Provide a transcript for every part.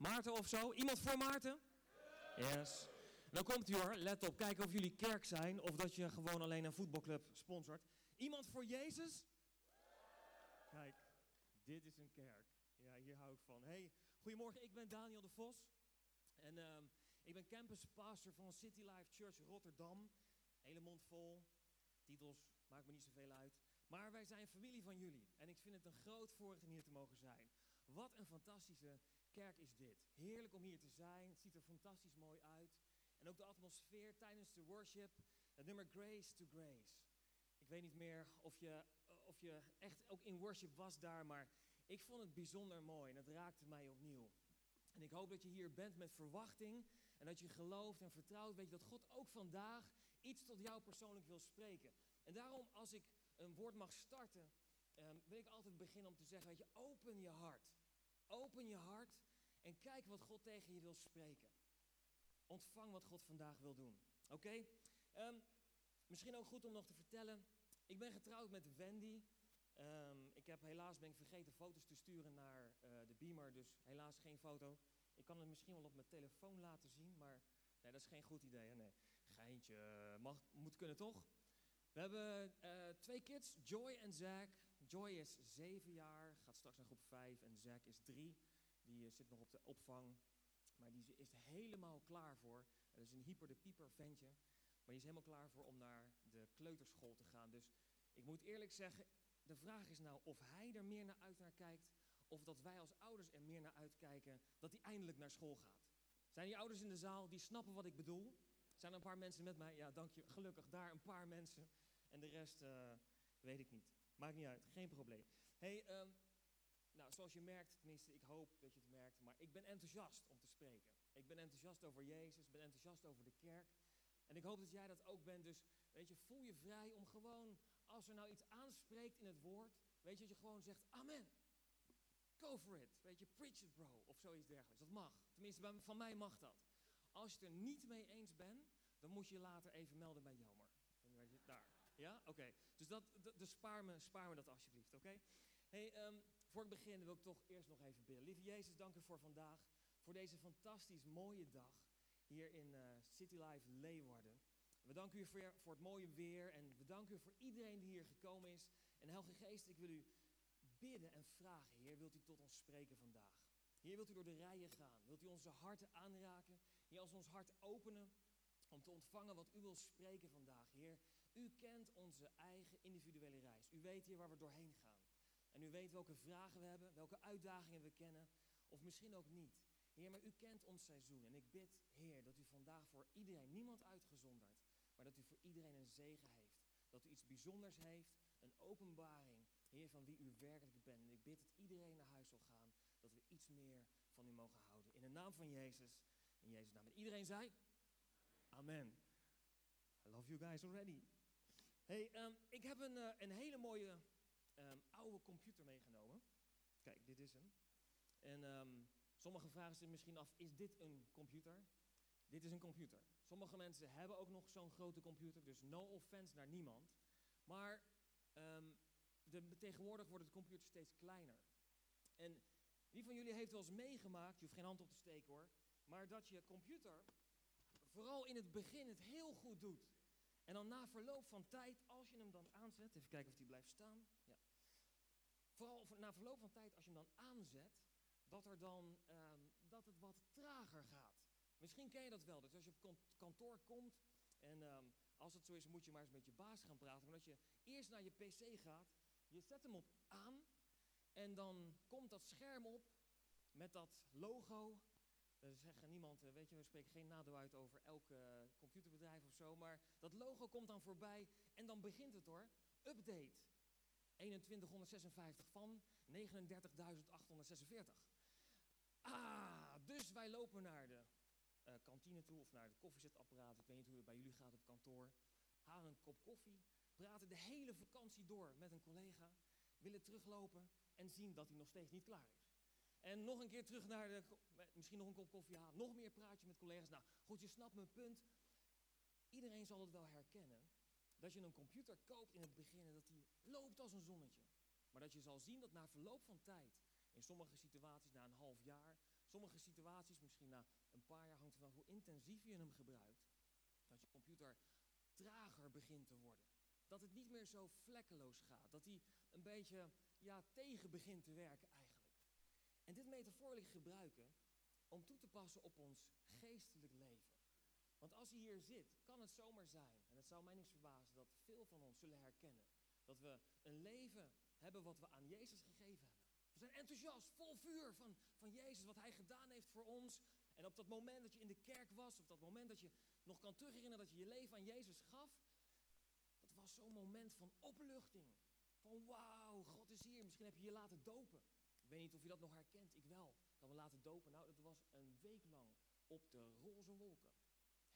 Maarten of zo? Iemand voor Maarten? Yes. Dan komt u hoor, let op, kijken of jullie kerk zijn of dat je gewoon alleen een voetbalclub sponsort. Iemand voor Jezus? Kijk, dit is een kerk. Ja, hier hou ik van. Hey, goedemorgen, ik ben Daniel de Vos. En ehm, ik ben campuspastor van City Life Church Rotterdam. Hele mond vol, titels, maakt me niet zoveel uit. Maar wij zijn familie van jullie. En ik vind het een groot voorrecht om hier te mogen zijn. Wat een fantastische kerk is dit. Heerlijk om hier te zijn. Het ziet er fantastisch mooi uit. En ook de atmosfeer tijdens de worship. Het nummer Grace to Grace. Ik weet niet meer of je, of je echt ook in worship was daar, maar ik vond het bijzonder mooi en het raakte mij opnieuw. En ik hoop dat je hier bent met verwachting en dat je gelooft en vertrouwt, weet je, dat God ook vandaag iets tot jou persoonlijk wil spreken. En daarom, als ik een woord mag starten, um, wil ik altijd beginnen om te zeggen, weet je, open je hart. Open je hart en kijk wat God tegen je wil spreken. Ontvang wat God vandaag wil doen. Oké? Ehm, misschien ook goed om nog te vertellen. Ik ben getrouwd met Wendy. Um, ik heb helaas ben ik vergeten foto's te sturen naar uh, de Beamer, dus helaas geen foto. Ik kan het misschien wel op mijn telefoon laten zien, maar nee, dat is geen goed idee. Nee, geintje, mag, moet kunnen toch? We hebben uh, twee kids, Joy en Zack. Joy is zeven jaar, straks naar groep vijf en Zack is drie. Die uh, zit nog op de opvang, maar die is helemaal klaar voor. Dat is een hyper de pieper ventje, maar die is helemaal klaar voor om naar de kleuterschool te gaan. Dus ik moet eerlijk zeggen, de vraag is nou of hij er meer naar uit naar kijkt, of dat wij als ouders er meer naar uitkijken dat hij eindelijk naar school gaat. Zijn die ouders in de zaal die snappen wat ik bedoel? Zijn er een paar mensen met mij? Ja, dank je. Gelukkig daar een paar mensen. En de rest uh, weet ik niet. Maakt niet uit, geen probleem. hey, um, nou, zoals je merkt, tenminste, ik hoop dat je het merkt, maar ik ben enthousiast om te spreken. Ik ben enthousiast over Jezus, ben enthousiast over de kerk. En ik hoop dat jij dat ook bent. Dus, weet je, voel je vrij om gewoon als er nou iets aanspreekt in het woord, weet je, dat je gewoon zegt, amen. Go for it. Weet je, preach it bro, of zoiets dergelijks. Dat mag. Tenminste, van mij mag dat. Als je het er niet mee eens bent, dan moet je je later even melden bij je, daar. Ja? Oké. Dus dat, dus spaar, me, spaar me dat alsjeblieft, oké? Hey, um, voor ik begin wil ik toch eerst nog even bidden. Lieve Jezus, dank u voor vandaag. Voor deze fantastisch mooie dag hier in uh, City Life Leeuwarden. We danken u voor, voor het mooie weer en we danken u voor iedereen die hier gekomen is. En Heilige Geest, ik wil u bidden en vragen, Heer, wilt u tot ons spreken vandaag? Heer, wilt u door de rijen gaan? Wilt u onze harten aanraken? Heer, als ons hart openen om te ontvangen wat u wil spreken vandaag. Heer, u kent onze eigen individuele reis. U weet hier waar we doorheen gaan. En u weet welke vragen we hebben, welke uitdagingen we kennen, of misschien ook niet. Heer, maar u kent ons seizoen. En ik bid, Heer, dat u vandaag voor iedereen, niemand uitgezonderd, maar dat u voor iedereen een zegen heeft. Dat u iets bijzonders heeft, een openbaring, Heer, van wie u werkelijk bent. En ik bid dat iedereen naar huis zal gaan, dat we iets meer van u mogen houden. In de naam van Jezus, in Jezus' naam. En iedereen zei, Amen. I love you guys already. Hey, um, ik heb een, uh, een hele mooie um, oude computer meegenomen. Kijk, dit is hem. En um, sommigen vragen zich misschien af, is dit een computer? Dit is een computer. Sommige mensen hebben ook nog zo'n grote computer, dus no offense naar niemand. Maar um, de, tegenwoordig wordt het computer steeds kleiner. En wie van jullie heeft wel eens meegemaakt, je hoeft geen hand op te steken hoor, maar dat je computer vooral in het begin het heel goed doet. En dan na verloop van tijd, als je hem dan aanzet, even kijken of die blijft staan. Vooral na verloop van tijd, als je hem dan aanzet, dat, er dan, um, dat het wat trager gaat. Misschien ken je dat wel. Dus als je op kantoor komt en um, als het zo is, moet je maar eens met je baas gaan praten. Maar dat je eerst naar je pc gaat, je zet hem op aan en dan komt dat scherm op met dat logo. Er zeggen niemand, weet je, we spreken geen nadeel uit over elk computerbedrijf of zo, maar dat logo komt dan voorbij en dan begint het hoor. Update 2156 van 39.846. Ah, dus wij lopen naar de uh, kantine toe of naar het koffiezetapparaat. Ik weet niet hoe het bij jullie gaat op kantoor. Halen een kop koffie, praten de hele vakantie door met een collega, willen teruglopen en zien dat hij nog steeds niet klaar is. En nog een keer terug naar de, misschien nog een kop koffie halen, nog meer praatje met collega's. Nou, goed, je snapt mijn punt. Iedereen zal het wel herkennen dat je een computer koopt in het begin en dat die loopt als een zonnetje. Maar dat je zal zien dat na verloop van tijd, in sommige situaties na een half jaar, sommige situaties misschien na een paar jaar hangt vanaf hoe intensief je hem gebruikt, dat je computer trager begint te worden. Dat het niet meer zo vlekkeloos gaat. Dat hij een beetje ja, tegen begint te werken eigenlijk. En dit metafoor wil ik gebruiken om toe te passen op ons geestelijk leven. Want als je hier zit, kan het zomaar zijn, en het zou mij niks verbazen, dat veel van ons zullen herkennen. Dat we een leven hebben wat we aan Jezus gegeven hebben. We zijn enthousiast, vol vuur van, van Jezus, wat Hij gedaan heeft voor ons. En op dat moment dat je in de kerk was, op dat moment dat je nog kan terugherinneren dat je je leven aan Jezus gaf, dat was zo'n moment van opluchting. Van wauw, God is hier. Misschien heb je je laten dopen. Ik weet niet of je dat nog herkent, ik wel. Dat we laten dopen. Nou, dat was een week lang op de roze wolken.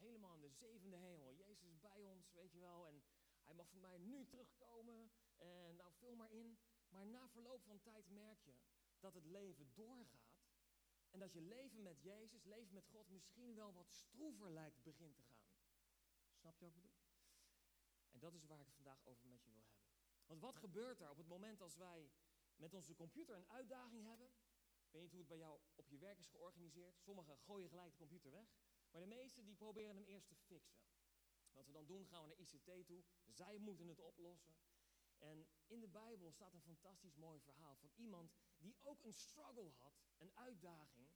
Helemaal in de zevende hemel. Jezus is bij ons, weet je wel. En hij mag voor mij nu terugkomen. En nou, vul maar in. Maar na verloop van tijd merk je dat het leven doorgaat. En dat je leven met Jezus, leven met God, misschien wel wat stroever lijkt begint te gaan. Snap je wat ik bedoel? En dat is waar ik het vandaag over met je wil hebben. Want wat gebeurt er op het moment als wij met onze computer een uitdaging hebben? Ik weet niet hoe het bij jou op je werk is georganiseerd. Sommigen gooien gelijk de computer weg. Maar de meesten die proberen hem eerst te fixen. Wat we dan doen, gaan we naar ICT toe. Zij moeten het oplossen. En in de Bijbel staat een fantastisch mooi verhaal van iemand die ook een struggle had, een uitdaging,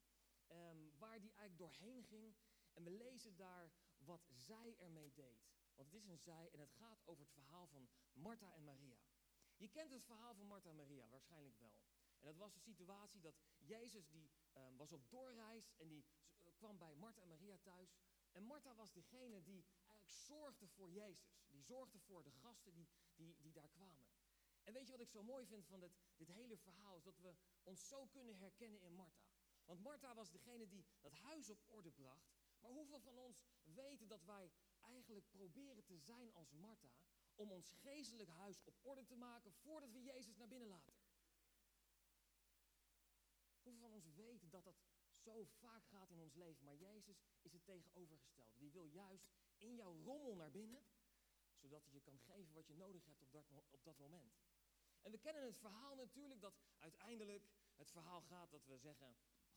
ehm, waar die eigenlijk doorheen ging. En we lezen daar wat zij ermee deed. Want het is een zij en het gaat over het verhaal van Martha en Maria. Je kent het verhaal van Martha en Maria waarschijnlijk wel. En dat was de situatie dat Jezus die ehm, was op doorreis en die kwam bij Martha en Maria thuis. En Martha was degene die eigenlijk zorgde voor Jezus. Die zorgde voor de gasten die, die, die daar kwamen. En weet je wat ik zo mooi vind van dit, dit hele verhaal? Is dat we ons zo kunnen herkennen in Martha. Want Martha was degene die dat huis op orde bracht. Maar hoeveel van ons weten dat wij eigenlijk proberen te zijn als Martha om ons geestelijk huis op orde te maken voordat we Jezus naar binnen laten? Hoeveel van ons weten dat dat zo vaak gaat in ons leven, maar Jezus is het tegenovergestelde. Die wil juist in jouw rommel naar binnen, zodat hij je kan geven wat je nodig hebt op dat, op dat moment. En we kennen het verhaal natuurlijk dat uiteindelijk het verhaal gaat dat we zeggen,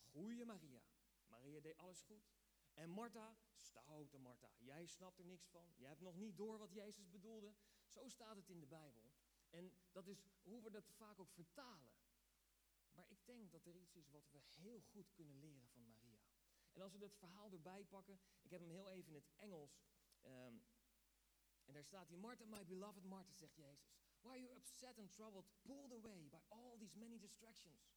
goeie Maria. Maria deed alles goed. En Martha, stoute Martha, jij snapt er niks van. Je hebt nog niet door wat Jezus bedoelde. Zo staat het in de Bijbel. En dat is hoe we dat vaak ook vertalen. Maar ik denk dat er iets is wat we heel goed kunnen leren van Maria. En als we het verhaal erbij pakken, ik heb hem heel even in het Engels. Um, en daar staat hier, Martha, my beloved Martha, zegt Jezus. Why are you upset and troubled, pulled away by all these many distractions?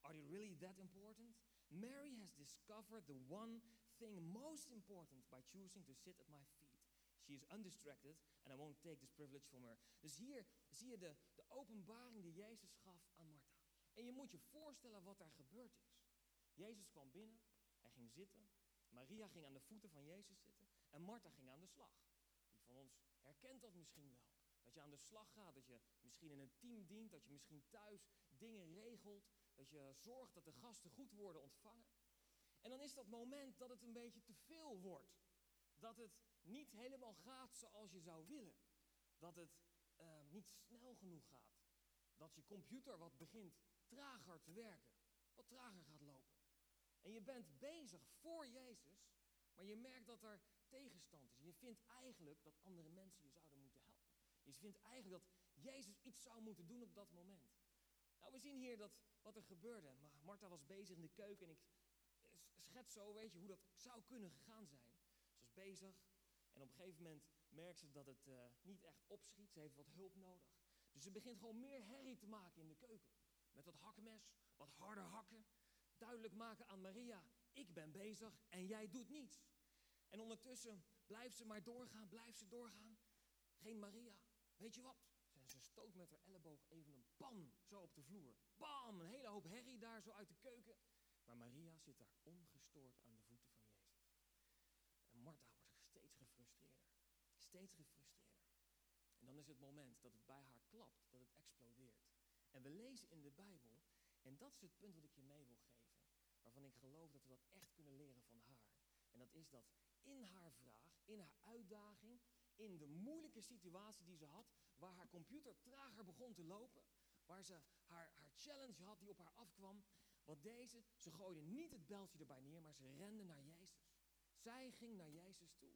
Are you really that important? Mary has discovered the one thing most important by choosing to sit at my feet. She is undistracted and I won't take this privilege from her. Dus hier zie je de, de openbaring die Jezus gaf aan Martha. En je moet je voorstellen wat daar gebeurd is. Jezus kwam binnen, hij ging zitten. Maria ging aan de voeten van Jezus zitten. En Martha ging aan de slag. Die van ons herkent dat misschien wel. Dat je aan de slag gaat, dat je misschien in een team dient, dat je misschien thuis dingen regelt, dat je zorgt dat de gasten goed worden ontvangen. En dan is dat moment dat het een beetje te veel wordt. Dat het niet helemaal gaat zoals je zou willen. Dat het uh, niet snel genoeg gaat. Dat je computer wat begint trager te werken, wat trager gaat lopen. En je bent bezig voor Jezus, maar je merkt dat er tegenstand is. Je vindt eigenlijk dat andere mensen je zouden moeten helpen. Je vindt eigenlijk dat Jezus iets zou moeten doen op dat moment. Nou, we zien hier dat wat er gebeurde. Martha was bezig in de keuken en ik schets zo, weet je, hoe dat zou kunnen gegaan zijn. Ze was bezig en op een gegeven moment merkt ze dat het uh, niet echt opschiet. Ze heeft wat hulp nodig. Dus ze begint gewoon meer herrie te maken in de keuken. Met dat hakmes, wat harder hakken. Duidelijk maken aan Maria, ik ben bezig en jij doet niets. En ondertussen blijft ze maar doorgaan, blijft ze doorgaan. Geen Maria. Weet je wat? Ze stoot met haar elleboog even een pan zo op de vloer. Bam! Een hele hoop herrie daar zo uit de keuken. Maar Maria zit daar ongestoord aan de voeten van Jezus. En Martha wordt steeds gefrustreerder. Steeds gefrustreerder. En dan is het moment dat het bij haar klapt, dat het explodeert. En we lezen in de Bijbel, en dat is het punt wat ik je mee wil geven, waarvan ik geloof dat we dat echt kunnen leren van haar. En dat is dat in haar vraag, in haar uitdaging, in de moeilijke situatie die ze had, waar haar computer trager begon te lopen, waar ze haar, haar challenge had die op haar afkwam, Want deze, ze gooiden niet het beltje erbij neer, maar ze renden naar Jezus. Zij ging naar Jezus toe.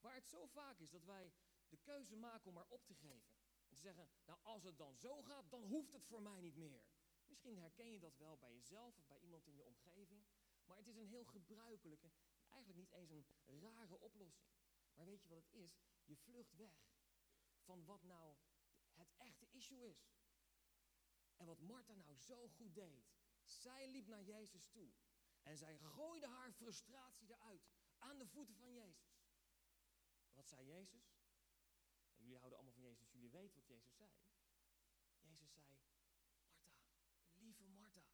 Waar het zo vaak is dat wij de keuze maken om maar op te geven. En te zeggen, nou als het dan zo gaat, dan hoeft het voor mij niet meer. Misschien herken je dat wel bij jezelf of bij iemand in je omgeving. Maar het is een heel gebruikelijke, eigenlijk niet eens een rare oplossing. Maar weet je wat het is? Je vlucht weg van wat nou het echte issue is. En wat Martha nou zo goed deed. Zij liep naar Jezus toe. En zij gooide haar frustratie eruit. Aan de voeten van Jezus. Wat zei Jezus? En jullie houden weten wat Jezus zei. Jezus zei, Martha, lieve Martha.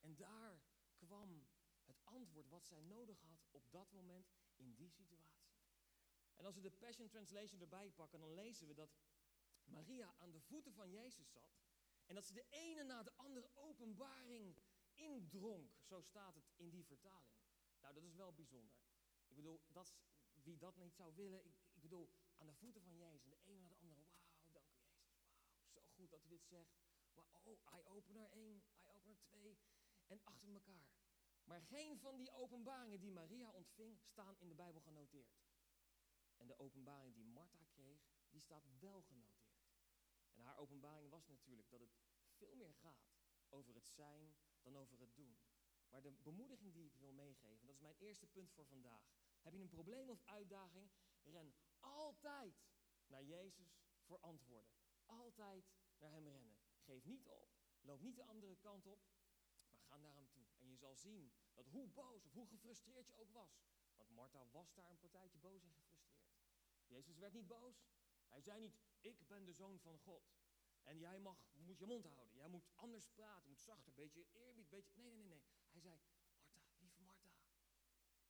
En daar kwam het antwoord wat zij nodig had op dat moment in die situatie. En als we de Passion Translation erbij pakken, dan lezen we dat Maria aan de voeten van Jezus zat. En dat ze de ene na de andere openbaring indronk. Zo staat het in die vertaling. Nou, dat is wel bijzonder. Ik bedoel, wie dat niet zou willen. Ik, ik bedoel, aan de voeten van Jezus. De ene na de andere. Wauw, dank u Jezus. Wauw, zo goed dat u dit zegt. oh, eye-opener 1, eye-opener 2. En achter elkaar. Maar geen van die openbaringen die Maria ontving, staan in de Bijbel genoteerd. En de openbaring die Martha kreeg, die staat wel genoteerd. En haar openbaring was natuurlijk dat het veel meer gaat over het zijn dan over het doen. Maar de bemoediging die ik wil meegeven, dat is mijn eerste punt voor vandaag. Heb je een probleem of uitdaging? Ren altijd naar Jezus voor antwoorden. Altijd naar Hem rennen. Geef niet op. Loop niet de andere kant op. Maar ga naar Hem toe. En je zal zien dat hoe boos of hoe gefrustreerd je ook was. Want Martha was daar een partijtje boos en gefrustreerd. Jezus werd niet boos. Hij zei niet, ik ben de zoon van God. En jij mag, moet je mond houden. Jij moet anders praten, moet zachter, beetje eerbied, beetje... Nee, nee, nee, nee. Hij zei, Martha, lieve Martha.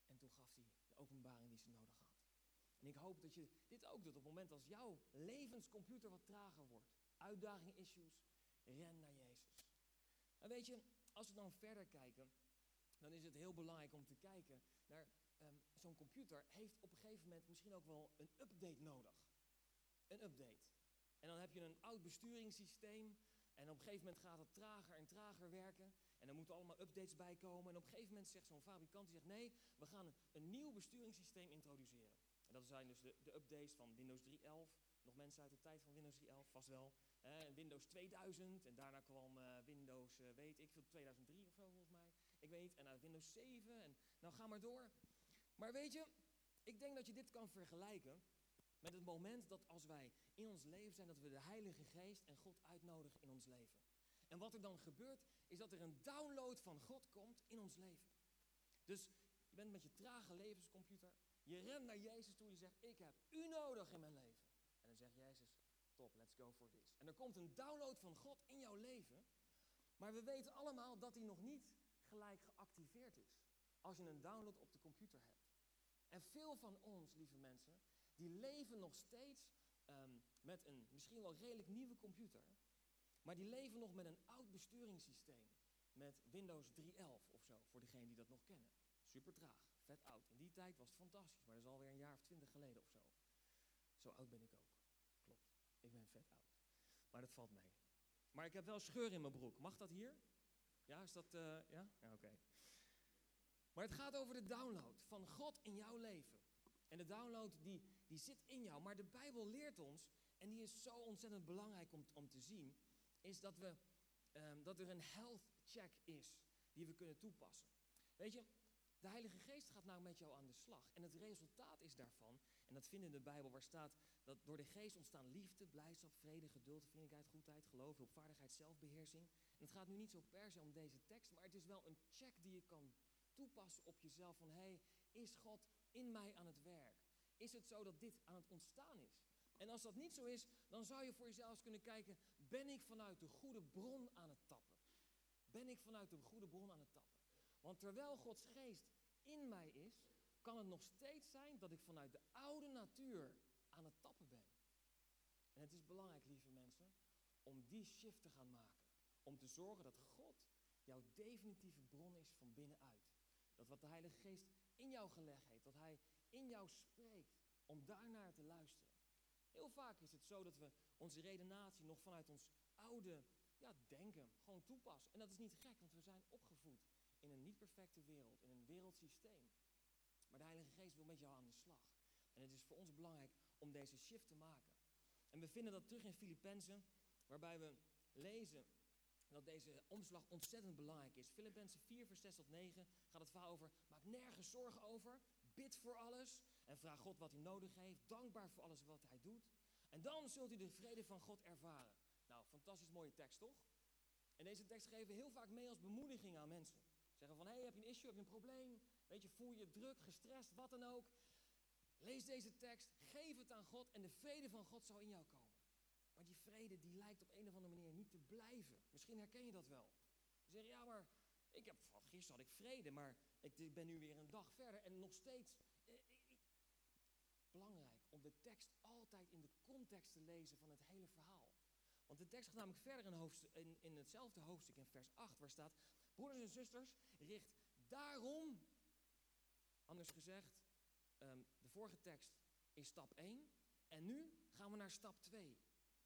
En toen gaf hij de openbaring die ze nodig had. En ik hoop dat je dit ook doet op het moment als jouw levenscomputer wat trager wordt. Uitdaging, issues, ren naar Jezus. En weet je, als we dan verder kijken, dan is het heel belangrijk om te kijken naar um, zo'n computer heeft op een gegeven moment misschien ook wel een update nodig. Een update. En dan heb je een oud besturingssysteem. En op een gegeven moment gaat het trager en trager werken. En er moeten allemaal updates bij komen. En op een gegeven moment zegt zo'n fabrikant, die zegt nee, we gaan een nieuw besturingssysteem introduceren. En dat zijn dus de, de updates van Windows 3.11. Nog mensen uit de tijd van Windows 3.11, vast wel. Windows 2000 en daarna kwam uh, Windows, uh, weet ik veel, 2003 of zo volgens mij. Ik weet, en uh, Windows 7 en nou ga maar door. Maar weet je, ik denk dat je dit kan vergelijken met het moment dat als wij in ons leven zijn, dat we de Heilige Geest en God uitnodigen in ons leven. En wat er dan gebeurt, is dat er een download van God komt in ons leven. Dus je bent met je trage levenscomputer, je rent naar Jezus toe, je zegt, ik heb u nodig in mijn leven. Dan zegt Jezus, top, let's go for this. En er komt een download van God in jouw leven, maar we weten allemaal dat die nog niet gelijk geactiveerd is. Als je een download op de computer hebt. En veel van ons, lieve mensen, die leven nog steeds um, met een misschien wel redelijk nieuwe computer. Maar die leven nog met een oud besturingssysteem. Met Windows 3.11 of zo, voor degenen die dat nog kennen. Super traag, vet oud. In die tijd was het fantastisch, maar dat is alweer een jaar of twintig geleden of zo. Zo oud ben ik ook. Klopt, ik ben vet oud. Maar dat valt mee. Maar ik heb wel scheur in mijn broek. Mag dat hier? Ja, is dat, uh, ja? Ja, oké. Maar het gaat over de download van God in jouw leven. En de download die, die zit in jou. Maar de Bijbel leert ons, en die is zo ontzettend belangrijk om, om te zien, is dat, we, um, dat er een health check is die we kunnen toepassen. Weet je, de Heilige Geest gaat nou met jou aan de slag. En het resultaat is daarvan, en dat vinden in de Bijbel waar staat dat door de Geest ontstaan liefde, blijdschap, vrede, geduld, vriendelijkheid, goedheid, geloof, hulpvaardigheid, zelfbeheersing. Het gaat nu niet zo per se om deze tekst, maar het is wel een check die je kan toepassen op jezelf van hé, hey, is God in mij aan het werk? Is het zo dat dit aan het ontstaan is? En als dat niet zo is, dan zou je voor jezelf kunnen kijken, ben ik vanuit de goede bron aan het tappen? Ben ik vanuit de goede bron aan het tappen? Want terwijl Gods geest in mij is, kan het nog steeds zijn dat ik vanuit de oude natuur aan het tappen ben. En het is belangrijk, lieve mensen, om die shift te gaan maken. Om te zorgen dat God jouw definitieve bron is van binnenuit. Dat wat de Heilige Geest in jou gelegd heeft, dat Hij in jou spreekt, om daarnaar te luisteren. Heel vaak is het zo dat we onze redenatie nog vanuit ons oude, ja, denken, gewoon toepassen. En dat is niet gek, want we zijn opgevoed in een niet perfecte wereld, in een wereldsysteem. Maar de Heilige Geest wil met jou aan de slag. En het is voor ons belangrijk om deze shift te maken. En we vinden dat terug in Filippenzen, waarbij we lezen dat deze omslag ontzettend belangrijk is. Filippenzen 4, vers 6 tot 9 gaat het verhaal over, maak nergens zorgen over, bid voor alles en vraag God wat u nodig heeft, dankbaar voor alles wat hij doet. En dan zult u de vrede van God ervaren. Nou, fantastisch mooie tekst, toch? En deze tekst geven we heel vaak mee als bemoediging aan mensen. Zeggen van, hé, hey, heb je een issue, heb je een probleem? Weet je, voel je druk, gestrest, wat dan ook? Lees deze tekst, geef het aan God en de vrede van God zal in jou komen. Maar die vrede die lijkt op een of andere manier niet te blijven. Misschien herken je dat wel. Je zegt, ja, maar ik heb, gisteren had ik vrede, maar ik, ben nu weer een dag verder en nog steeds. Eh, belangrijk om de tekst altijd in de context te lezen van het hele verhaal. Want de tekst gaat namelijk verder in, in, in hetzelfde hoofdstuk in vers 8, waar staat: Broeders en zusters, richt daarom, anders gezegd, ehm, de vorige tekst is stap 1 en nu gaan we naar stap 2.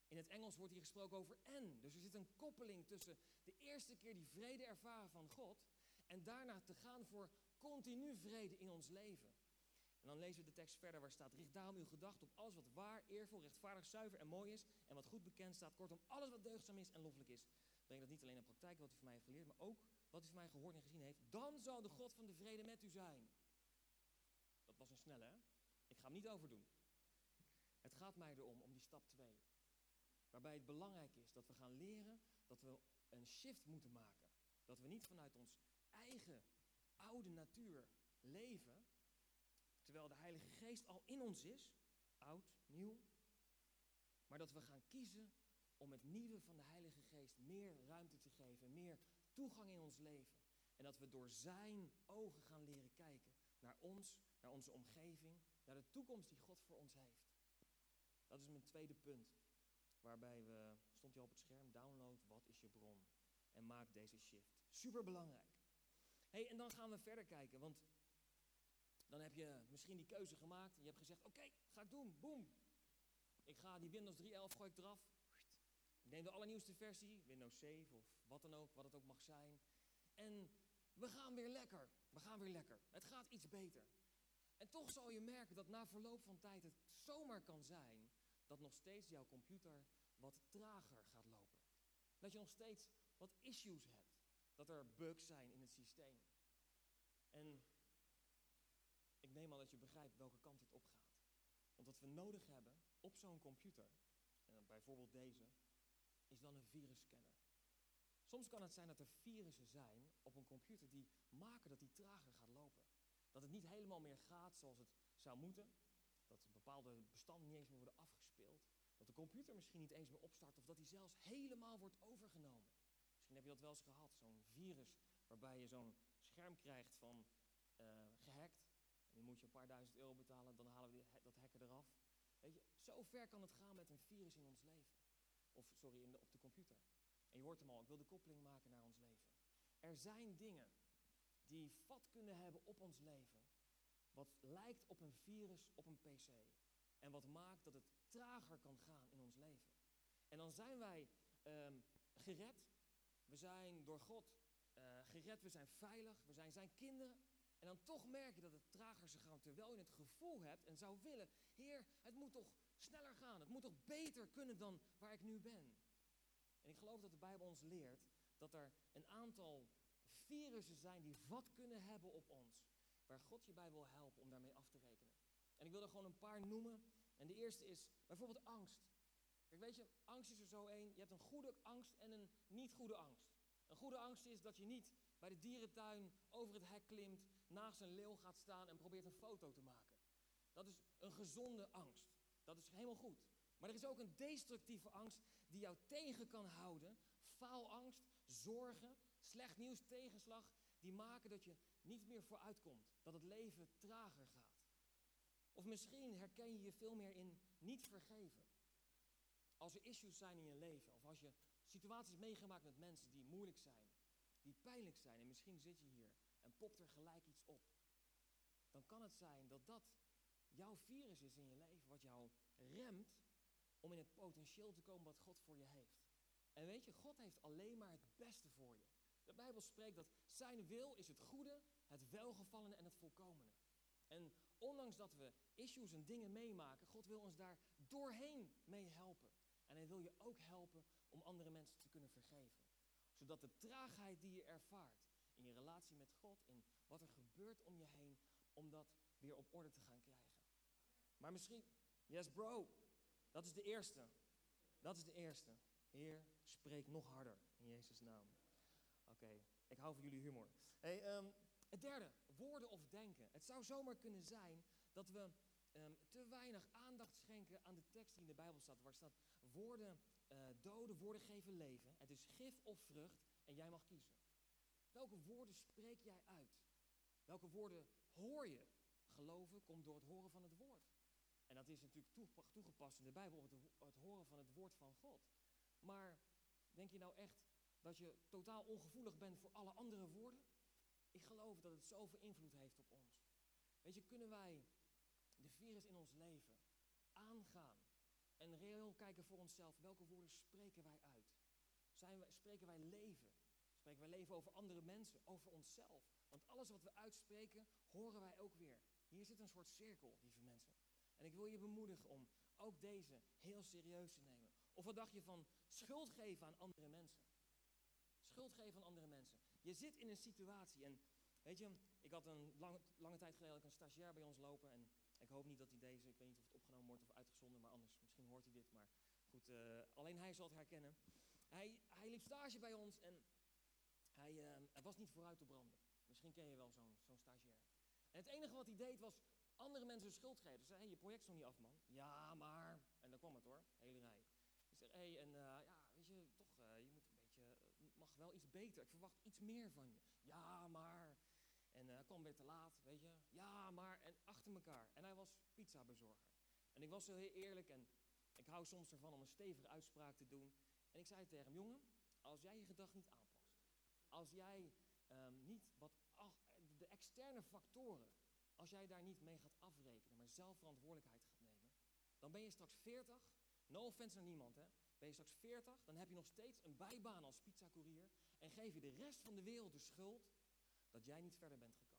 In het Engels wordt hier gesproken over en. Dus er zit een koppeling tussen de eerste keer die vrede ervaren van God en daarna te gaan voor continu vrede in ons leven. En dan lezen we de tekst verder waar staat: Richt daarom uw gedachten op alles wat waar, eervol, rechtvaardig, zuiver en mooi is. En wat goed bekend staat. Kortom, alles wat deugdzaam is en loffelijk is. Breng dat niet alleen in praktijk, wat u van mij heeft geleerd, maar ook wat u van mij gehoord en gezien heeft. Dan zal de God van de vrede met u zijn. Was een snelle, hè? Ik ga hem niet overdoen. Het gaat mij erom, om die stap 2. Waarbij het belangrijk is dat we gaan leren dat we een shift moeten maken. Dat we niet vanuit ons eigen oude natuur leven, terwijl de Heilige Geest al in ons is, oud, nieuw, maar dat we gaan kiezen om het nieuwe van de Heilige Geest meer ruimte te geven, meer toegang in ons leven. En dat we door Zijn ogen gaan leren kijken naar ons, naar onze omgeving, naar de toekomst die God voor ons heeft. Dat is mijn tweede punt. Waarbij we, stond je op het scherm, download, wat is je bron? En maak deze shift. Super belangrijk. hey, en dan gaan we verder kijken, want dan heb je misschien die keuze gemaakt. En je hebt gezegd, oké, ga ik doen, boom. Ik ga die Windows 3.11 gooi ik eraf. Ik neem de allernieuwste versie, Windows 7 of wat dan ook, wat het ook mag zijn. En we gaan weer lekker. We gaan weer lekker. Het gaat iets beter. En toch zal je merken dat na verloop van tijd het zomaar kan zijn dat nog steeds jouw computer wat trager gaat lopen. Dat je nog steeds wat issues hebt. Dat er bugs zijn in het systeem. En ik neem al dat je begrijpt welke kant dit opgaat. Want wat we nodig hebben op zo'n computer, en bijvoorbeeld deze, is dan een virusscanner. Soms kan het zijn dat er virussen zijn op een computer die maken dat die trager gaat lopen. Dat het niet helemaal meer gaat zoals het zou moeten. Dat bepaalde bestanden niet eens meer worden afgespeeld. Dat de computer misschien niet eens meer opstart of dat die zelfs helemaal wordt overgenomen. Misschien heb je dat wel eens gehad, zo'n virus waarbij je zo'n scherm krijgt van uh, gehackt. En dan moet je een paar duizend euro betalen, dan halen we dat hacken eraf. Weet je, zo ver kan het gaan met een virus in ons leven. Of sorry, in op de computer. Je hoort hem al, ik wil de koppeling maken naar ons leven. Er zijn dingen die vat kunnen hebben op ons leven wat lijkt op een virus op een PC. En wat maakt dat het trager kan gaan in ons leven. En dan zijn wij um, gered. We zijn door God uh, gered. We zijn veilig. We zijn zijn kinderen. En dan toch merk je dat het trager zou gaan. Terwijl je het gevoel hebt en zou willen. Heer, het moet toch sneller gaan. Het moet toch beter kunnen dan waar ik nu ben. En ik geloof dat de Bijbel ons leert dat er een aantal virussen zijn die vat kunnen hebben op ons waar God je bij wil helpen om daarmee af te rekenen. En ik wil er gewoon een paar noemen. En de eerste is bijvoorbeeld angst. Kijk, weet je, angst is er zo één. Je hebt een goede angst en een niet goede angst. Een goede angst is dat je niet bij de dierentuin over het hek klimt, naast een leeuw gaat staan en probeert een foto te maken. Dat is een gezonde angst. Dat is helemaal goed. Maar er is ook een destructieve angst die jou tegen kan houden. Faalangst, zorgen, slecht nieuws, tegenslag, die maken dat je niet meer vooruitkomt. Dat het leven trager gaat. Of misschien herken je je veel meer in niet vergeven. Als er issues zijn in je leven, of als je situaties meegemaakt met mensen die moeilijk zijn, die pijnlijk zijn, en misschien zit je hier en popt er gelijk iets op, dan kan het zijn dat dat jouw virus is in je leven, wat jou remt om in het potentieel te komen wat God voor je heeft. En weet je, God heeft alleen maar het beste voor je. De Bijbel spreekt dat zijn wil is het goede, het welgevallene en het volkomene. En ondanks dat we issues en dingen meemaken, God wil ons daar doorheen mee helpen. En hij wil je ook helpen om andere mensen te kunnen vergeven. Zodat de traagheid die je ervaart in je relatie met God, in wat er gebeurt om je heen, om dat weer op orde te gaan krijgen. Maar misschien, yes bro, dat is de eerste. Dat is de eerste. Heer, spreek nog harder in Jezus' naam. Oké, ik hou van jullie humor. Hey, ehm, het derde, woorden of denken. Het zou zomaar kunnen zijn dat we ehm, te weinig aandacht schenken aan de tekst die in de Bijbel staat, waar staat woorden uh, doden, woorden geven leven. Het is gif of vrucht en jij mag kiezen. Welke woorden spreek jij uit? Welke woorden hoor je? Geloven komt door het horen van het woord. En dat is natuurlijk toegepast in de Bijbel het, het horen van het woord van God. Maar denk je nou echt dat je totaal ongevoelig bent voor alle andere woorden? Ik geloof dat het zoveel invloed heeft op ons. Weet je, kunnen wij de virus in ons leven aangaan en reëel kijken voor onszelf, welke woorden spreken wij uit? Zijn spreken wij leven? Spreken wij leven over andere mensen, over onszelf? Want alles wat we uitspreken, horen wij ook weer. Hier zit een soort cirkel, lieve mensen. En ik wil je bemoedigen om ook deze heel serieus te nemen. Of wat dacht je van schuld geven aan andere mensen? Schuld geven aan andere mensen. Je zit in een situatie en weet je, ik had een lange, lange tijd geleden een stagiair bij ons lopen en ik hoop niet dat hij deze, ik weet niet of het opgenomen wordt of uitgezonden, maar anders, misschien hoort hij dit, maar goed, uh, alleen hij zal het herkennen. Hij, hij liep stage bij ons en hij, uh, hij was niet vooruit te branden. Misschien ken je wel zo'n zo'n stagiair. En het enige wat hij deed was andere mensen schuld geven. Ze zei, hey, je project is nog niet af, man. Ja, maar... En dan kwam het hoor, hele rij. Ik hey, en uh, ja, weet je, toch, uh, je moet een beetje, uh, mag wel iets beter. Ik verwacht iets meer van je. Ja, maar... En hij kwam weer te laat, weet je. Ja, maar... En achter elkaar. En hij was pizzabezorger. En ik was heel eerlijk en ik hou soms ervan om een stevige uitspraak te doen. En ik zei tegen hem, jongen, als jij je gedrag niet aanpast. Als jij um, niet wat... Ach, de externe factoren als jij daar niet mee gaat afrekenen, maar zelf verantwoordelijkheid gaat nemen, dan ben je straks 40, no offense naar niemand hè, ben je straks 40, dan heb je nog steeds een bijbaan als pizzacourier en geef je de rest van de wereld de schuld dat jij niet verder bent gekomen.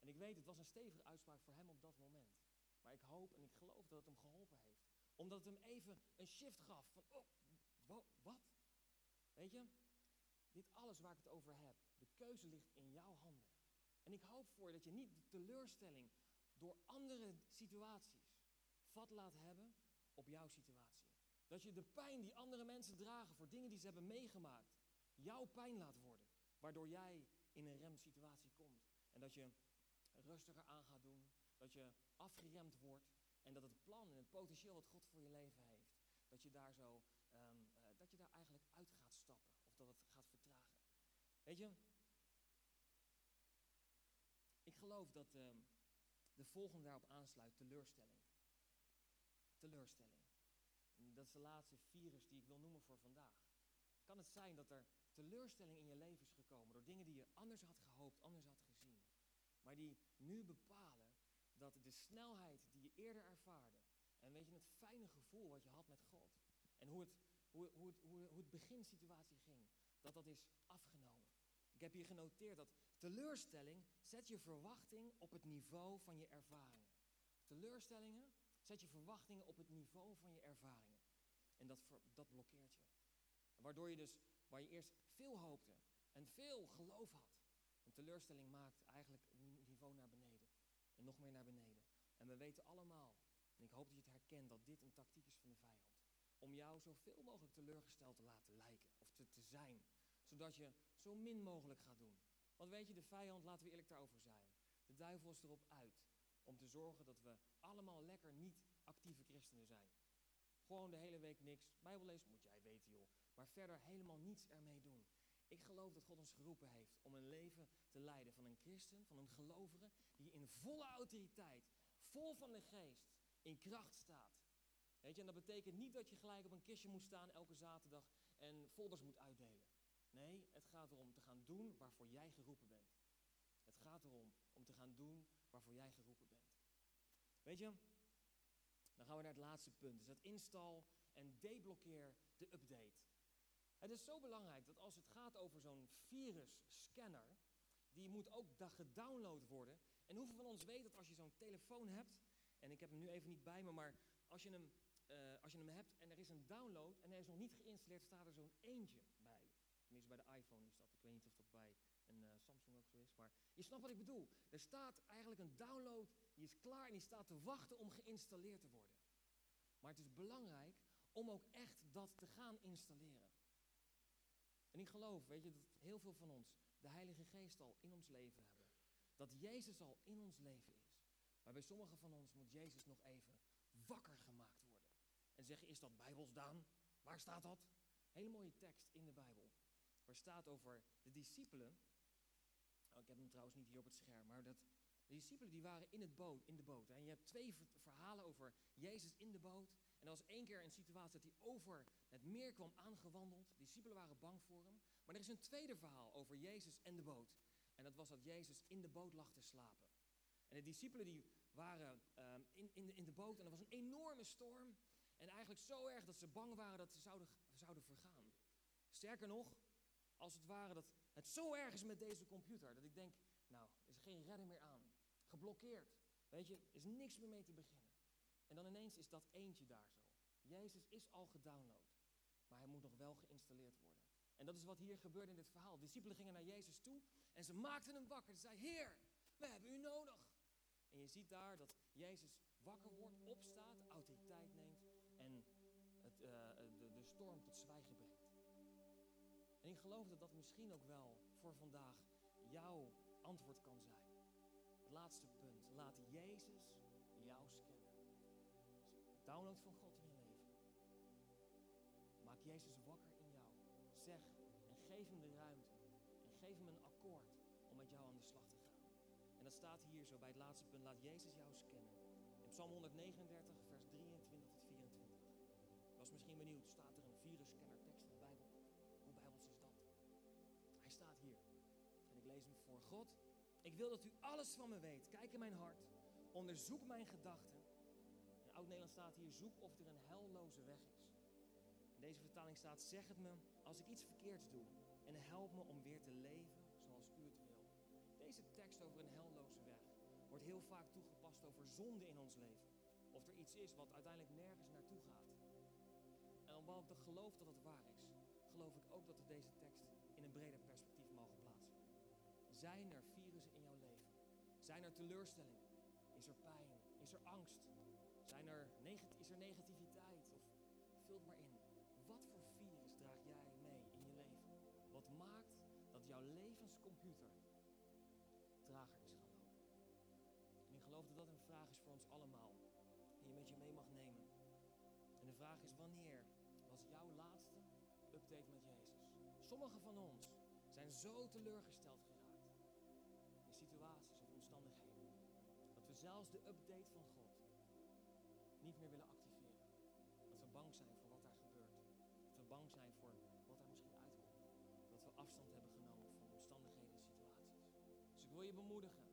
En ik weet, het was een stevige uitspraak voor hem op dat moment. Maar ik hoop en ik geloof dat het hem geholpen heeft. Omdat het hem even een shift gaf van, oh, wat? Weet je, dit alles waar ik het over heb, de keuze ligt in jouw handen. En ik hoop voor je dat je niet de teleurstelling door andere situaties vat laat hebben op jouw situatie. Dat je de pijn die andere mensen dragen voor dingen die ze hebben meegemaakt, jouw pijn laat worden. Waardoor jij in een remsituatie komt. En dat je rustiger aan gaat doen. Dat je afgeremd wordt. En dat het plan en het potentieel wat God voor je leven heeft, dat je daar zo, um, uh, dat je daar eigenlijk uit gaat stappen. Of dat het gaat vertragen. Weet je, geloof dat uh, de volgende daarop aansluit, teleurstelling. Teleurstelling. Dat is de laatste virus die ik wil noemen voor vandaag. Kan het zijn dat er teleurstelling in je leven is gekomen door dingen die je anders had gehoopt, anders had gezien. Maar die nu bepalen dat de snelheid die je eerder ervaarde, en weet je, het fijne gevoel wat je had met God, en hoe het, hoe, hoe hoe, hoe het beginsituatie ging, dat dat is afgenomen. Ik heb hier genoteerd dat teleurstelling zet je verwachting op het niveau van je ervaringen. Teleurstellingen zet je verwachtingen op het niveau van je ervaringen. En dat, dat blokkeert je. Waardoor je dus, waar je eerst veel hoopte en veel geloof had, een teleurstelling maakt eigenlijk een niveau naar beneden. En nog meer naar beneden. En we weten allemaal, en ik hoop dat je het herkent, dat dit een tactiek is van de vijand. Om jou zoveel mogelijk teleurgesteld te laten lijken, of te, te zijn. Zodat je zo min mogelijk gaat doen. Want weet je, de vijand, laten we eerlijk daarover zijn. De duivel is erop uit om te zorgen dat we allemaal lekker niet actieve christenen zijn. Gewoon de hele week niks. Bijbel lezen moet jij weten, joh. Maar verder helemaal niets ermee doen. Ik geloof dat God ons geroepen heeft om een leven te leiden van een christen, van een gelovige, die in volle autoriteit, vol van de geest, in kracht staat. Weet je, en dat betekent niet dat je gelijk op een kistje moet staan elke zaterdag en folders moet uitdelen. Nee, het gaat erom te gaan doen waarvoor jij geroepen bent. Het gaat erom om te gaan doen waarvoor jij geroepen bent. Weet je, dan gaan we naar het laatste punt. Dus dat install en deblokkeer de update. Het is zo belangrijk dat als het gaat over zo'n virusscanner, die moet ook gedownload worden. En hoeveel van ons weet dat als je zo'n telefoon hebt, en ik heb hem nu even niet bij me, maar als je hem, eh, als je hem hebt en er is een download en hij is nog niet geïnstalleerd, staat er zo'n eentje bij. Tenminste, bij de iPhone is dat. Ik weet niet of dat bij een uh, Samsung ook zo is, maar je snapt wat ik bedoel. Er staat eigenlijk een download, die is klaar en die staat te wachten om geïnstalleerd te worden. Maar het is belangrijk om ook echt dat te gaan installeren. En ik geloof, weet je, dat heel veel van ons de Heilige Geest al in ons leven hebben. Dat Jezus al in ons leven is. Maar bij sommigen van ons moet Jezus nog even wakker gemaakt worden. En zeggen, is dat Bijbels Daan? Waar staat dat? Hele mooie tekst in de Bijbel. Waar staat over de discipelen. Oh, ik heb hem trouwens niet hier op het scherm, maar dat, de discipelen die waren in, het boot, in de boot. En je hebt twee verhalen over Jezus in de boot. En er was één keer een situatie dat hij over het meer kwam aangewandeld. De discipelen waren bang voor hem. Maar er is een tweede verhaal over Jezus en de boot. En dat was dat Jezus in de boot lag te slapen. En de discipelen die waren um, in, in, in de boot en er was een enorme storm. En eigenlijk zo erg dat ze bang waren dat ze zouden, zouden vergaan. Sterker nog, als het ware dat het zo erg is met deze computer, dat ik denk, nou, er is geen redding meer aan. Geblokkeerd. Weet je, er is niks meer mee te beginnen. En dan ineens is dat eentje daar zo. Jezus is al gedownload, maar hij moet nog wel geïnstalleerd worden. En dat is wat hier gebeurde in dit verhaal. De discipelen gingen naar Jezus toe en ze maakten hem wakker. Ze zeiden, Heer, we hebben u nodig. En je ziet daar dat Jezus wakker wordt, opstaat, autoriteit neemt en het, uh, de, de storm tot zwijgen. En ik geloof dat dat misschien ook wel voor vandaag jouw antwoord kan zijn. Het laatste punt. Laat Jezus jou scannen. Download van God in je leven. Maak Jezus wakker in jou. Zeg en geef hem de ruimte. En geef hem een akkoord om met jou aan de slag te gaan. En dat staat hier zo bij het laatste punt. Laat Jezus jou scannen. In Psalm 139, vers 23 tot 24. Ik was misschien benieuwd, staat Voor. God, ik wil dat u alles van me weet. Kijk in mijn hart. Onderzoek mijn gedachten. In Oud-Nederland staat hier, zoek of er een helloze weg is. In deze vertaling staat, zeg het me als ik iets verkeerds doe. En help me om weer te leven zoals u het wil. Deze tekst over een helloze weg wordt heel vaak toegepast over zonde in ons leven. Of er iets is wat uiteindelijk nergens naartoe gaat. En omdat ik geloof dat het waar is, geloof ik ook dat we deze tekst in een breder perspectief. Zijn er virussen in jouw leven? Zijn er teleurstellingen? Is er pijn? Is er angst? Zijn er is er negativiteit? Of vul maar in. Wat voor virus draag jij mee in je leven? Wat maakt dat jouw levenscomputer trager is gaan lopen? En ik geloof dat dat een vraag is voor ons allemaal. Die je met je mee mag nemen. En de vraag is wanneer was jouw laatste update met Jezus? Sommigen van ons zijn zo teleurgesteld zelfs de update van God niet meer willen activeren. Dat we bang zijn voor wat daar gebeurt. Dat we bang zijn voor wat er misschien uitkomt. Dat we afstand hebben genomen van omstandigheden en situaties. Dus ik wil je bemoedigen.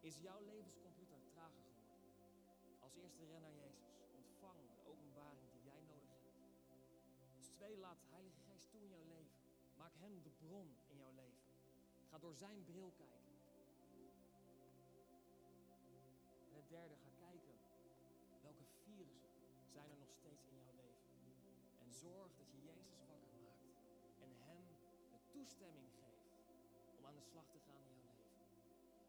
Is jouw levenscomputer trager geworden? Als eerste ren naar Jezus. Ontvang de openbaring die jij nodig hebt. Als tweede laat de Heilige Geest toe in jouw leven. Maak Hem de bron in jouw leven. Ga door Zijn bril kijken. Derde, ga kijken welke virussen zijn er nog steeds in jouw leven. En zorg dat je Jezus wakker maakt en Hem de toestemming geeft om aan de slag te gaan in jouw leven.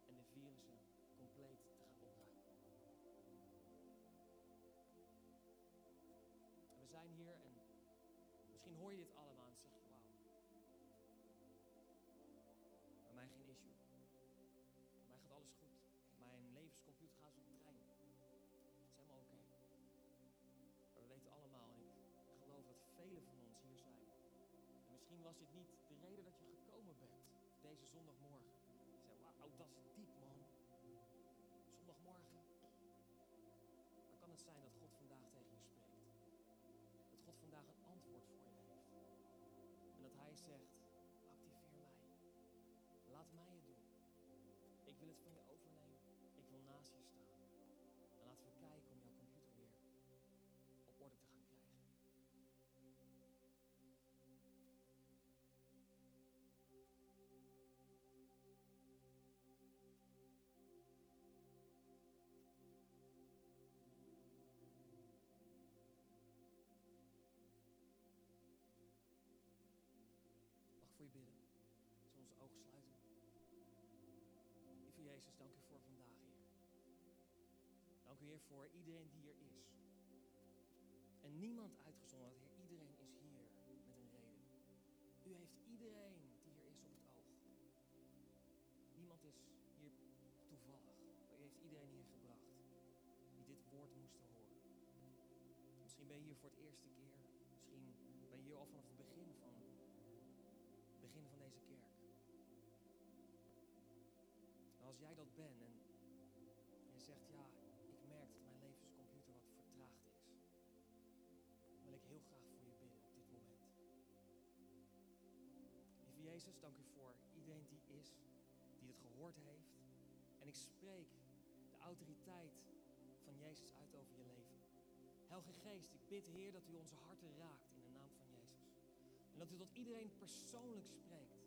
En de virussen compleet te gaan opruimen. En we zijn hier en misschien hoor je dit allemaal misschien was dit niet de reden dat je gekomen bent deze zondagmorgen. Je zei, wauw, dat is diep man. Zondagmorgen. Maar kan het zijn dat God vandaag tegen je spreekt? Dat God vandaag een antwoord voor je heeft. En dat Hij zegt, activeer mij. Laat mij het doen. Ik wil het van je overnemen. Ik wil naast je staan. Jezus, dank u voor vandaag, Heer. Dank u, Heer, voor iedereen die hier is. En niemand uitgezonderd, Heer. Iedereen is hier met een reden. U heeft iedereen die hier is op het oog. Niemand is hier toevallig. U heeft iedereen hier gebracht die dit woord moesten horen. Misschien ben je hier voor het eerste keer. Misschien ben je hier al vanaf het begin van, begin van deze kerk. Als jij dat bent en je zegt, ja, ik merk dat mijn levenscomputer wat vertraagd is, wil ik heel graag voor je bidden op dit moment. Lieve Jezus, dank u voor iedereen die is, die het gehoord heeft. En ik spreek de autoriteit van Jezus uit over je leven. Heilige Geest, ik bid Heer dat u onze harten raakt in de naam van Jezus. En dat u tot iedereen persoonlijk spreekt.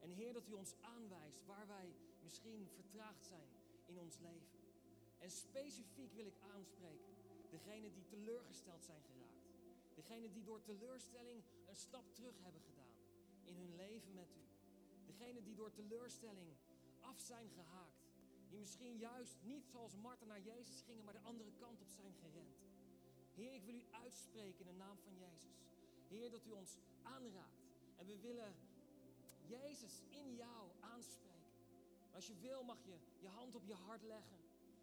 En Heer, dat u ons aanwijst waar wij misschien vertraagd zijn in ons leven. En specifiek wil ik aanspreken degenen die teleurgesteld zijn geraakt. Degenen die door teleurstelling een stap terug hebben gedaan in hun leven met u. Degenen die door teleurstelling af zijn gehaakt. Die misschien juist niet zoals Martha naar Jezus gingen, maar de andere kant op zijn gerend. Heer, ik wil u uitspreken in de naam van Jezus. Heer, dat u ons aanraakt. En we willen Jezus in jou aanspreken. Als je wil, mag je je hand op je hart leggen.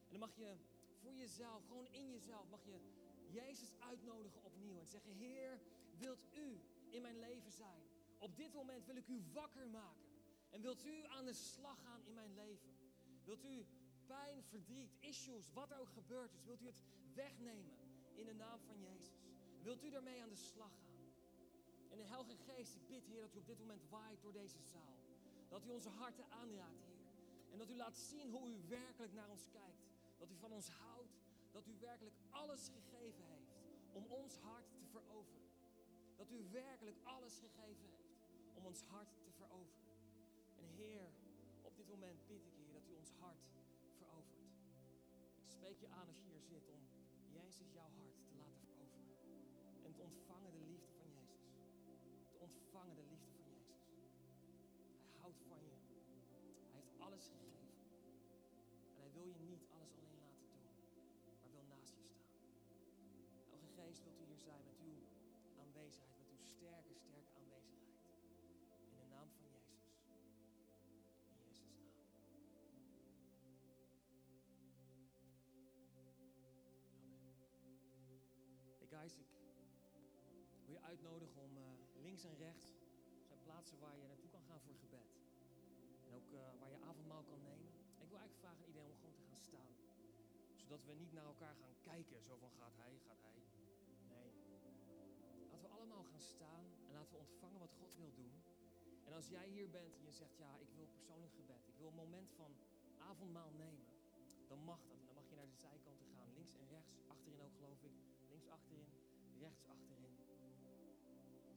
En dan mag je voor jezelf, gewoon in jezelf, mag je Jezus uitnodigen opnieuw. En zeggen, Heer, wilt u in mijn leven zijn? Op dit moment wil ik u wakker maken. En wilt u aan de slag gaan in mijn leven? Wilt u pijn, verdriet, issues, wat er ook gebeurd is, wilt u het wegnemen in de naam van Jezus? Wilt u daarmee aan de slag gaan? En de Heilige Geest, ik bid Heer dat u op dit moment waait door deze zaal. Dat u onze harten aanraakt, Heer. En dat u laat zien hoe u werkelijk naar ons kijkt. Dat u van ons houdt. Dat u werkelijk alles gegeven heeft om ons hart te veroveren. Dat u werkelijk alles gegeven heeft om ons hart te veroveren. En Heer, op dit moment bid ik, Heer, dat u ons hart verovert. Ik spreek je aan als je hier zit om Jezus jouw hart te laten veroveren. En te ontvangen de liefde van Jezus. Te ontvangen de liefde van Jezus. Hij houdt van je. Alles gegeven. En hij wil je niet alles alleen laten doen, maar wil naast je staan. Elke geest wilt u hier zijn met uw aanwezigheid, met uw sterke, sterke aanwezigheid. In de naam van Jezus. In Jezus' naam. Amen. Hey guys, ik wil je uitnodigen om eh, links en rechts zijn plaatsen waar je naartoe kan gaan voor gebed. En ook eh, waar je avondmaal kan nemen. Ik wil eigenlijk vragen aan iedereen om gewoon te gaan staan. Zodat we niet naar elkaar gaan kijken. Zo van gaat hij, gaat hij. Nee. Laten we allemaal gaan staan en laten we ontvangen wat God wil doen. En als jij hier bent en je zegt, ja, ik wil persoonlijk gebed. Ik wil een moment van avondmaal nemen. Dan mag dat. En dan mag je naar de zijkanten gaan. Links en rechts. Achterin ook geloof ik. Links achterin. Rechts achterin.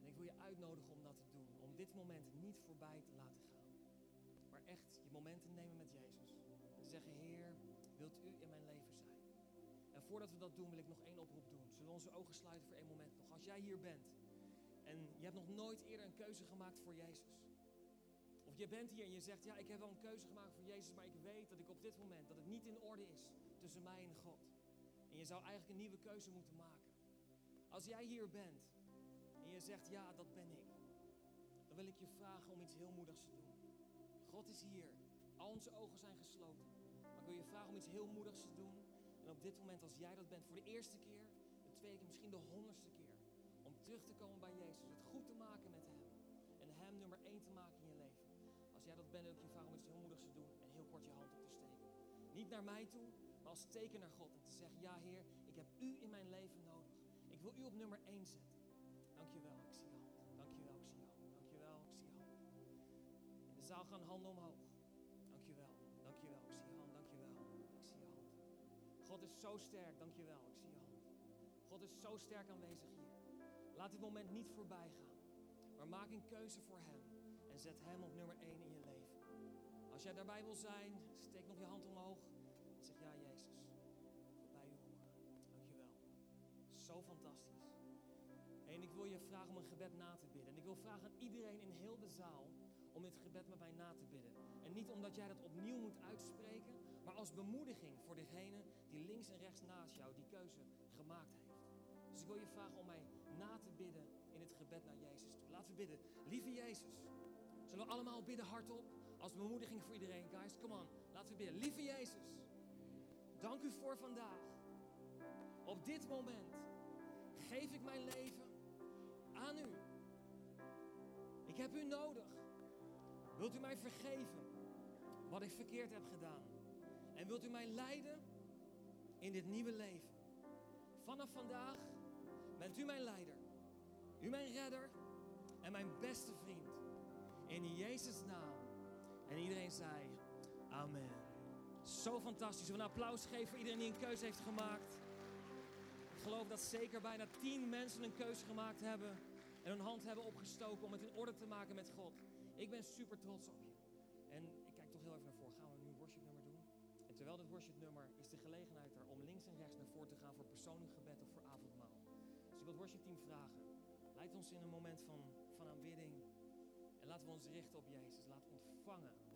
En ik wil je uitnodigen om dat te doen. Om dit moment niet voorbij te laten gaan. Echt je momenten nemen met Jezus. En zeggen, Heer, wilt u in mijn leven zijn? En voordat we dat doen, wil ik nog één oproep doen. Zullen we onze ogen sluiten voor één moment nog? Als jij hier bent en je hebt nog nooit eerder een keuze gemaakt voor Jezus. Of je bent hier en je zegt, ja, ik heb wel een keuze gemaakt voor Jezus, maar ik weet dat ik op dit moment, dat het niet in orde is tussen mij en God. En je zou eigenlijk een nieuwe keuze moeten maken. Als jij hier bent en je zegt, ja, dat ben ik. Dan wil ik je vragen om iets heel moedigs te doen. God is hier. Al onze ogen zijn gesloten. Maar ik wil je vragen om iets heel moedigs te doen. En op dit moment, als jij dat bent, voor de eerste keer, de tweede keer, misschien de honderdste keer. Om terug te komen bij Jezus. Het goed te maken met Hem. En Hem nummer één te maken in je leven. Als jij dat bent, wil ik je vragen om iets heel moedigs te doen. En heel kort je hand op te steken. Niet naar mij toe, maar als teken naar God. En te zeggen, ja Heer, ik heb U in mijn leven nodig. Ik wil U op nummer één zetten. Dankjewel, ik zie zaal gaan handen omhoog. Dankjewel, dankjewel, ik zie je hand. Dankjewel, ik zie je hand. God is zo sterk, dankjewel, ik zie je hand. God is zo sterk aanwezig hier. Laat dit moment niet voorbij gaan. Maar maak een keuze voor Hem. En zet Hem op nummer 1 in je leven. Als jij daarbij wil zijn, steek nog je hand omhoog. En zeg ja, Jezus. Bij u horen. Dankjewel. Zo fantastisch. En ik wil je vragen om een gebed na te bidden. En ik wil vragen aan iedereen in heel de zaal om dit gebed met mij na te bidden. En niet omdat jij dat opnieuw moet uitspreken, als bemoediging voor degene die links en rechts naast jou die keuze gemaakt heeft. Dus ik wil je vragen om mij na te bidden in het gebed naar Jezus toe. Laten we bidden. Lieve Jezus, zullen we allemaal bidden hardop als bemoediging voor iedereen. Guys, come on. Laten we bidden. Lieve Jezus, dank u voor vandaag. Op dit moment geef ik mijn leven aan u. Ik heb u nodig. Wilt u mij vergeven wat ik verkeerd heb gedaan? En wilt u mij leiden in dit nieuwe leven? Vanaf vandaag bent u mijn leider, u mijn redder en mijn beste vriend. In Jezus' naam. En iedereen zei, amen. Zo fantastisch. We een applaus geven voor iedereen die een keuze heeft gemaakt. Ik geloof dat zeker bijna tien mensen een keuze gemaakt hebben en hun hand hebben opgestoken om het in orde te maken met God. Ik ben super trots op je. En ik kijk toch heel even naar voren. Gaan we nu een worshipnummer doen? En terwijl dit worshipnummer is de gelegenheid er om links en rechts naar voren te gaan voor persoonlijk gebed of voor avondmaal. Dus ik wil het worshipteam vragen. Leid ons in een moment van, van aanbidding. En laten we ons richten op Jezus. We ontvangen